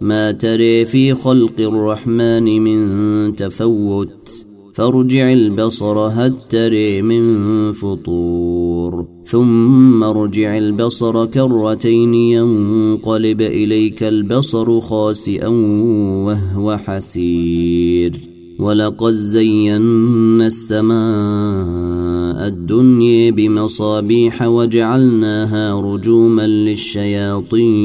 ما تري في خلق الرحمن من تفوت فارجع البصر هل تري من فطور. ثم ارجع البصر كرتين ينقلب إليك البصر خاسئا وهو حسير. ولقد زينا السماء الدنيا بمصابيح وجعلناها رجوما للشياطين.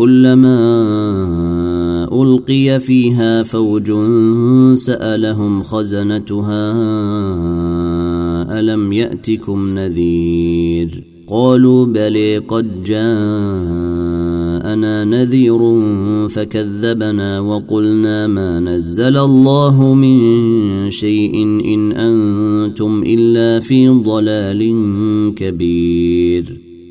كلما ألقي فيها فوج سألهم خزنتها ألم يأتكم نذير؟ قالوا بلي قد جاءنا نذير فكذبنا وقلنا ما نزل الله من شيء إن أنتم إلا في ضلال كبير.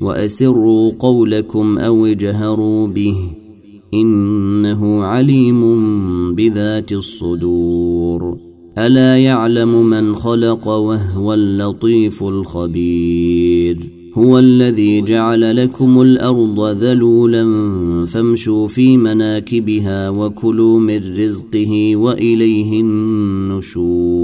وأسروا قولكم أو اجهروا به إنه عليم بذات الصدور. ألا يعلم من خلق وهو اللطيف الخبير. هو الذي جعل لكم الأرض ذلولا فامشوا في مناكبها وكلوا من رزقه وإليه النشور.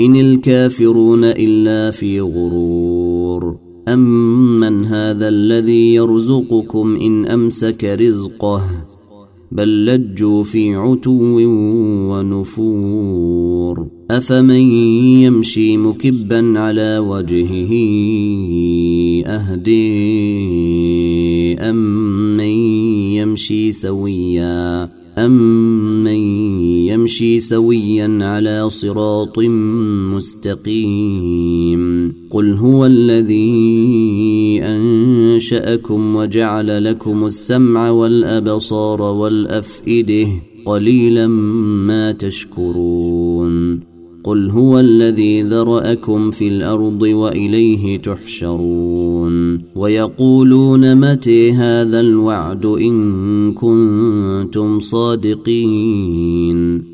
إن الكافرون إلا في غرور. أمن هذا الذي يرزقكم إن أمسك رزقه بل لجوا في عتو ونفور. أفمن يمشي مكبا على وجهه أهدي أم من يمشي سويا أمن يمشي سويا على صراط مستقيم. قل هو الذي أنشأكم وجعل لكم السمع والأبصار والأفئدة قليلا ما تشكرون. قل هو الذي ذرأكم في الأرض وإليه تحشرون. ويقولون متى هذا الوعد إن كنتم صادقين.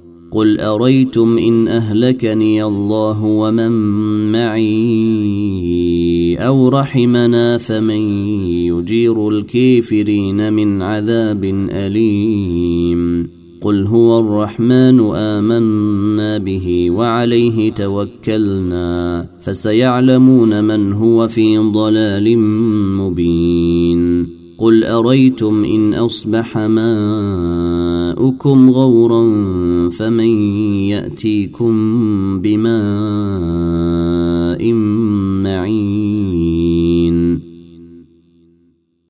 قل أريتم إن أهلكني الله ومن معي أو رحمنا فمن يجير الكافرين من عذاب أليم قل هو الرحمن آمنا به وعليه توكلنا فسيعلمون من هو في ضلال مبين قل أريتم إن أصبح ماؤكم غورا فمن يأتيكم بماء معين